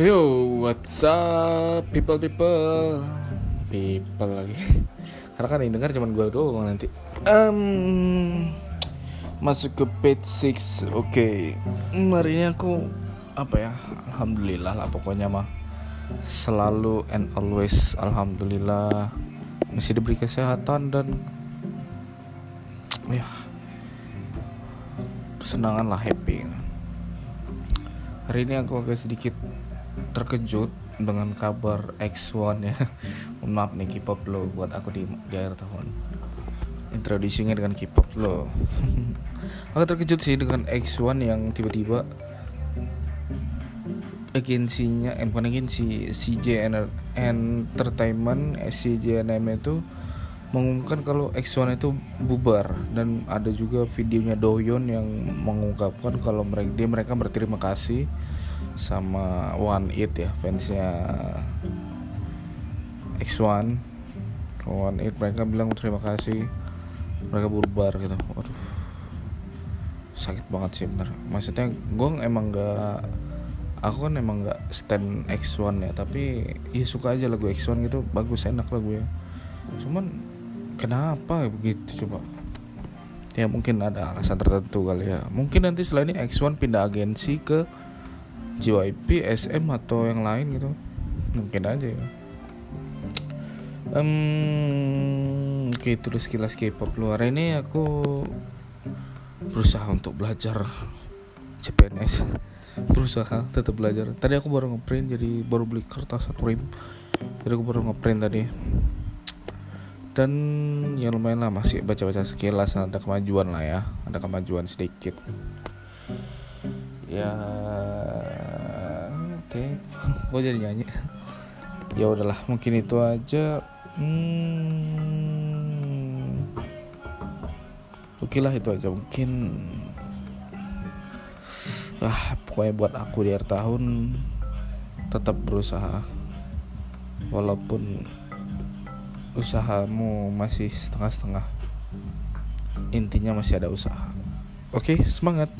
Yo, what's up, people people, people lagi. Karena kan yang dengar cuma gue doang nanti. Um, masuk ke page 6 Oke, okay. hari ini aku apa ya? Alhamdulillah lah pokoknya mah selalu and always alhamdulillah masih diberi kesehatan dan ya kesenangan lah happy hari ini aku agak sedikit terkejut dengan kabar X1 ya. Maaf nih K-pop lo buat aku di, di akhir tahun. Introducingnya dengan K-pop lo. Aku terkejut sih dengan X1 yang tiba-tiba agensinya eh bukan agensi CJ Entertainment eh, CJ NM itu mengumumkan kalau X1 itu bubar. Dan ada juga videonya Doyon yang mengungkapkan kalau mereka dia mereka berterima kasih sama One It ya fansnya X1 One. It mereka bilang terima kasih. Mereka bubar gitu. Waduh. Sakit banget sih bener. Maksudnya gue emang gak aku kan emang gak stand X1 ya tapi ya suka aja lagu X1 gitu. Bagus enak lagu ya cuman kenapa begitu coba? Ya mungkin ada alasan tertentu kali ya. Mungkin nanti setelah ini X1 pindah agensi ke JYP, SM atau yang lain gitu. Mungkin aja ya. Um, oke okay, itu sekilas K-pop luar. Ini aku berusaha untuk belajar CPNS berusaha tetap belajar. Tadi aku baru ngeprint jadi baru beli kertas rim. Jadi aku baru ngeprint tadi dan ya lumayan lah masih baca-baca sekilas ada kemajuan lah ya ada kemajuan sedikit. Ya oke gue jadi nyanyi? Ya udahlah mungkin itu aja. Hmm, oke lah itu aja mungkin. Ah pokoknya buat aku di akhir tahun tetap berusaha. Walaupun usahamu masih setengah-setengah. Intinya masih ada usaha. Oke semangat